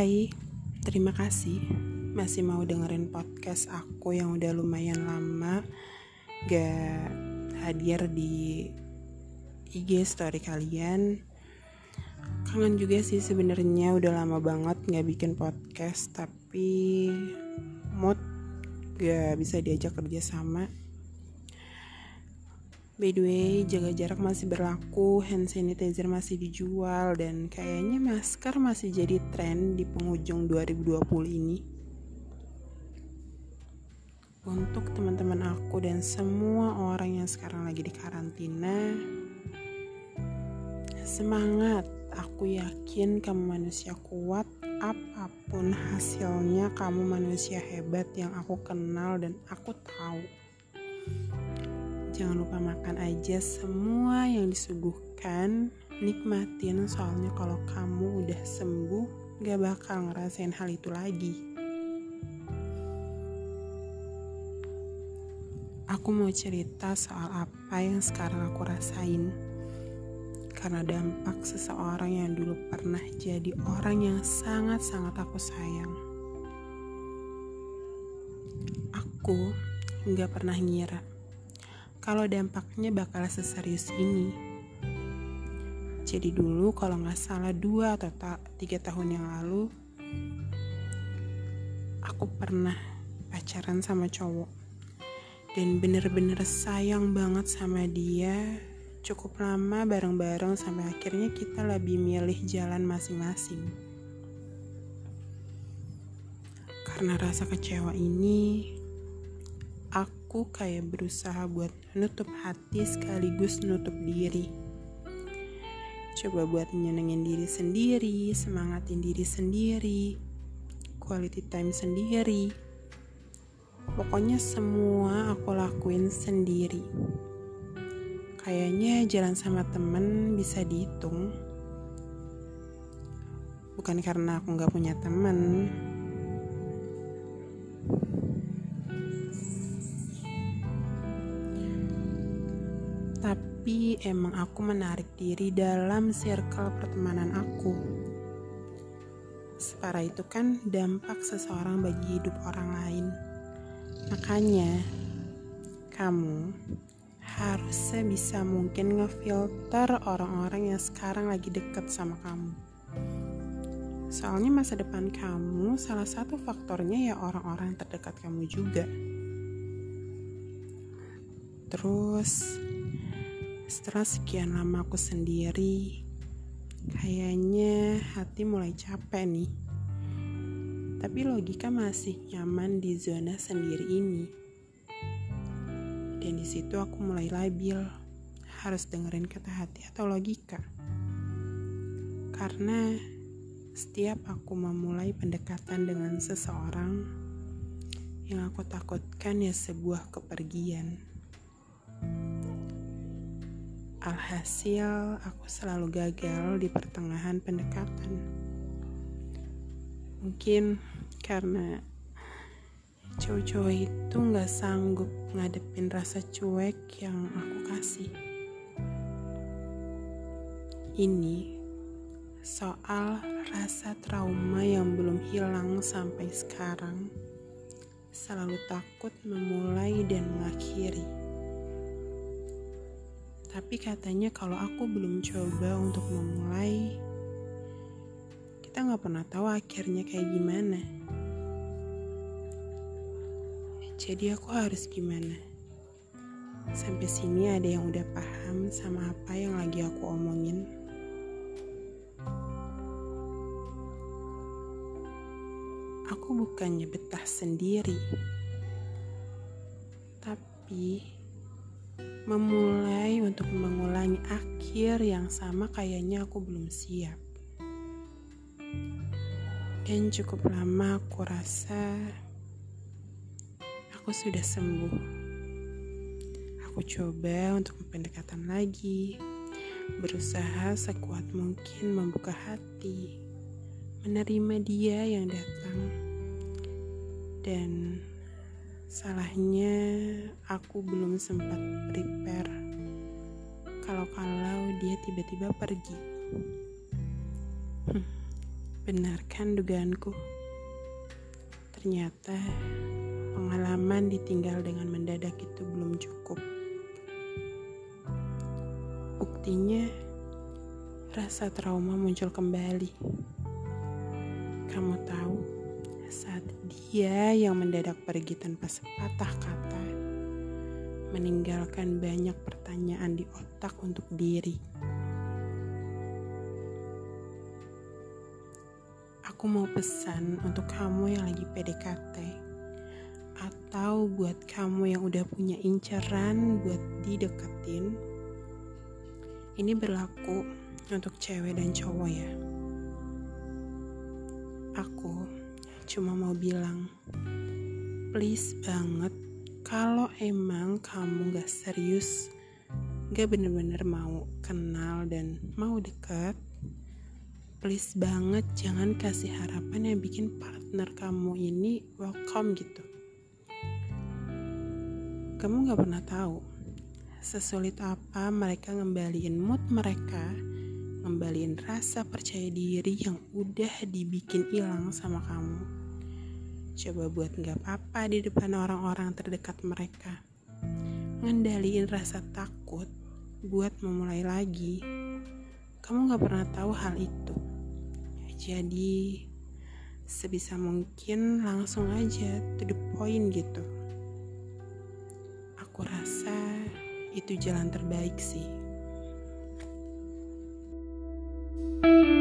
Hai, terima kasih masih mau dengerin podcast aku yang udah lumayan lama gak hadir di IG story kalian. Kangen juga sih sebenarnya udah lama banget gak bikin podcast tapi mood gak bisa diajak kerja sama. By the way, jaga jarak masih berlaku, hand sanitizer masih dijual, dan kayaknya masker masih jadi tren di penghujung 2020 ini. Untuk teman-teman aku dan semua orang yang sekarang lagi di karantina, semangat. Aku yakin kamu manusia kuat, apa pun hasilnya kamu manusia hebat yang aku kenal dan aku tahu jangan lupa makan aja semua yang disuguhkan. Nikmatin soalnya kalau kamu udah sembuh gak bakal ngerasain hal itu lagi. Aku mau cerita soal apa yang sekarang aku rasain. Karena dampak seseorang yang dulu pernah jadi orang yang sangat-sangat aku sayang. Aku nggak pernah ngira kalau dampaknya bakal seserius ini. Jadi dulu kalau nggak salah dua atau ta tiga tahun yang lalu, aku pernah pacaran sama cowok dan bener-bener sayang banget sama dia. Cukup lama bareng-bareng sampai akhirnya kita lebih milih jalan masing-masing. Karena rasa kecewa ini, aku kayak berusaha buat nutup hati sekaligus nutup diri. Coba buat nyenengin diri sendiri, semangatin diri sendiri, quality time sendiri. Pokoknya semua aku lakuin sendiri. Kayaknya jalan sama temen bisa dihitung. Bukan karena aku gak punya temen, tapi emang aku menarik diri dalam circle pertemanan aku. Separah itu kan dampak seseorang bagi hidup orang lain. Makanya, kamu harusnya bisa mungkin ngefilter orang-orang yang sekarang lagi deket sama kamu. Soalnya masa depan kamu salah satu faktornya ya orang-orang terdekat kamu juga. Terus setelah sekian lama aku sendiri, kayaknya hati mulai capek nih. Tapi logika masih nyaman di zona sendiri ini. Dan di situ aku mulai labil, harus dengerin kata hati atau logika. Karena setiap aku memulai pendekatan dengan seseorang, yang aku takutkan ya sebuah kepergian Alhasil, aku selalu gagal di pertengahan pendekatan. Mungkin karena cowok-cowok itu gak sanggup ngadepin rasa cuek yang aku kasih. Ini soal rasa trauma yang belum hilang sampai sekarang. Selalu takut memulai dan mengakhiri. Tapi katanya kalau aku belum coba untuk memulai, kita nggak pernah tahu akhirnya kayak gimana. Jadi aku harus gimana? Sampai sini ada yang udah paham sama apa yang lagi aku omongin. Aku bukannya betah sendiri, tapi memulai untuk mengulangi akhir yang sama kayaknya aku belum siap. Dan cukup lama aku rasa aku sudah sembuh. Aku coba untuk pendekatan lagi, berusaha sekuat mungkin membuka hati, menerima dia yang datang, dan Salahnya aku belum sempat prepare kalau-kalau dia tiba-tiba pergi. Hmm, Benarkan dugaanku? Ternyata pengalaman ditinggal dengan mendadak itu belum cukup. Buktinya, rasa trauma muncul kembali. Kamu tahu, saat dia yang mendadak pergi tanpa sepatah kata, meninggalkan banyak pertanyaan di otak untuk diri. Aku mau pesan untuk kamu yang lagi PDKT atau buat kamu yang udah punya inceran buat dideketin. Ini berlaku untuk cewek dan cowok ya. Aku cuma mau bilang, please banget kalau emang kamu gak serius, gak bener-bener mau kenal dan mau deket, please banget jangan kasih harapan yang bikin partner kamu ini welcome gitu. Kamu gak pernah tahu sesulit apa mereka ngembaliin mood mereka, ngembaliin rasa percaya diri yang udah dibikin hilang sama kamu coba buat nggak apa-apa di depan orang-orang terdekat mereka. Ngendaliin rasa takut buat memulai lagi. Kamu nggak pernah tahu hal itu. Jadi sebisa mungkin langsung aja to the point gitu. Aku rasa itu jalan terbaik sih. thank you